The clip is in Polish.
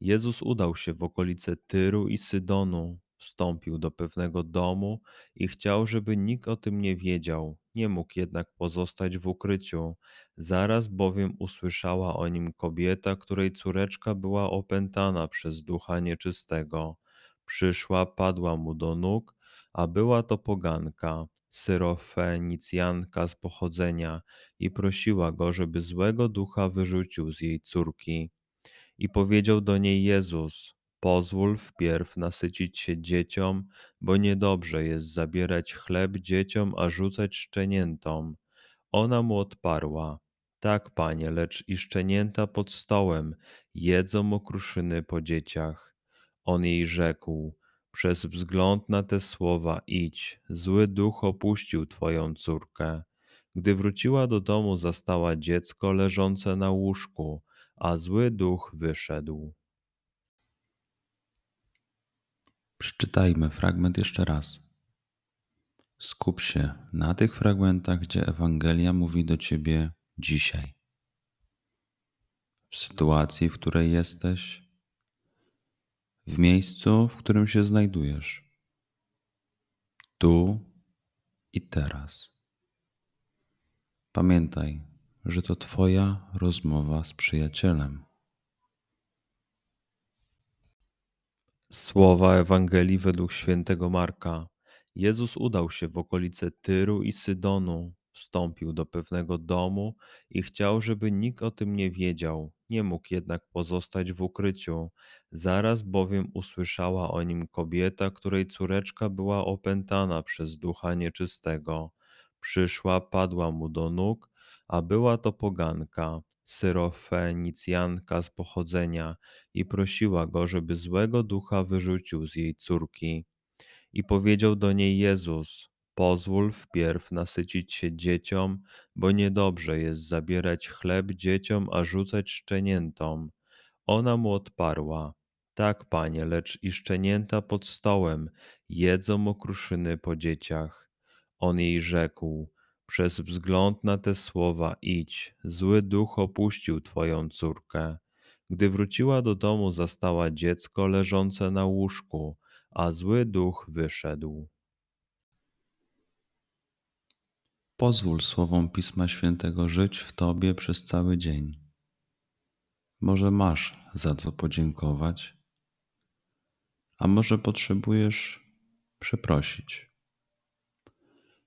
Jezus udał się w okolice Tyru i Sydonu, wstąpił do pewnego domu i chciał, żeby nikt o tym nie wiedział. Nie mógł jednak pozostać w ukryciu. Zaraz bowiem usłyszała o nim kobieta, której córeczka była opętana przez ducha nieczystego. Przyszła, padła mu do nóg, a była to poganka, syrofenicjanka z pochodzenia, i prosiła go, żeby złego ducha wyrzucił z jej córki. I powiedział do niej Jezus: Pozwól wpierw nasycić się dzieciom, bo niedobrze jest zabierać chleb dzieciom, a rzucać szczeniętom. Ona mu odparła: Tak, panie, lecz i szczenięta pod stołem jedzą okruszyny po dzieciach. On jej rzekł: Przez wzgląd na te słowa idź, zły duch opuścił twoją córkę. Gdy wróciła do domu, zastała dziecko leżące na łóżku a zły duch wyszedł. Przeczytajmy fragment jeszcze raz. Skup się na tych fragmentach, gdzie Ewangelia mówi do ciebie dzisiaj. W sytuacji, w której jesteś, w miejscu, w którym się znajdujesz, tu i teraz. Pamiętaj, że to Twoja rozmowa z przyjacielem. Słowa Ewangelii według świętego Marka. Jezus udał się w okolice Tyru i Sydonu, wstąpił do pewnego domu i chciał, żeby nikt o tym nie wiedział. Nie mógł jednak pozostać w ukryciu. Zaraz bowiem usłyszała o nim kobieta, której córeczka była opętana przez ducha nieczystego. Przyszła, padła mu do nóg a była to poganka, syrofenicjanka z pochodzenia i prosiła go, żeby złego ducha wyrzucił z jej córki. I powiedział do niej Jezus: Pozwól wpierw nasycić się dzieciom, bo niedobrze jest zabierać chleb dzieciom, a rzucać szczeniętom. Ona mu odparła: Tak, panie, lecz i szczenięta pod stołem jedzą okruszyny po dzieciach. On jej rzekł: przez wzgląd na te słowa idź, zły duch opuścił twoją córkę. Gdy wróciła do domu, zastała dziecko leżące na łóżku, a zły duch wyszedł. Pozwól słowom Pisma Świętego żyć w Tobie przez cały dzień. Może masz za co podziękować, a może potrzebujesz przeprosić.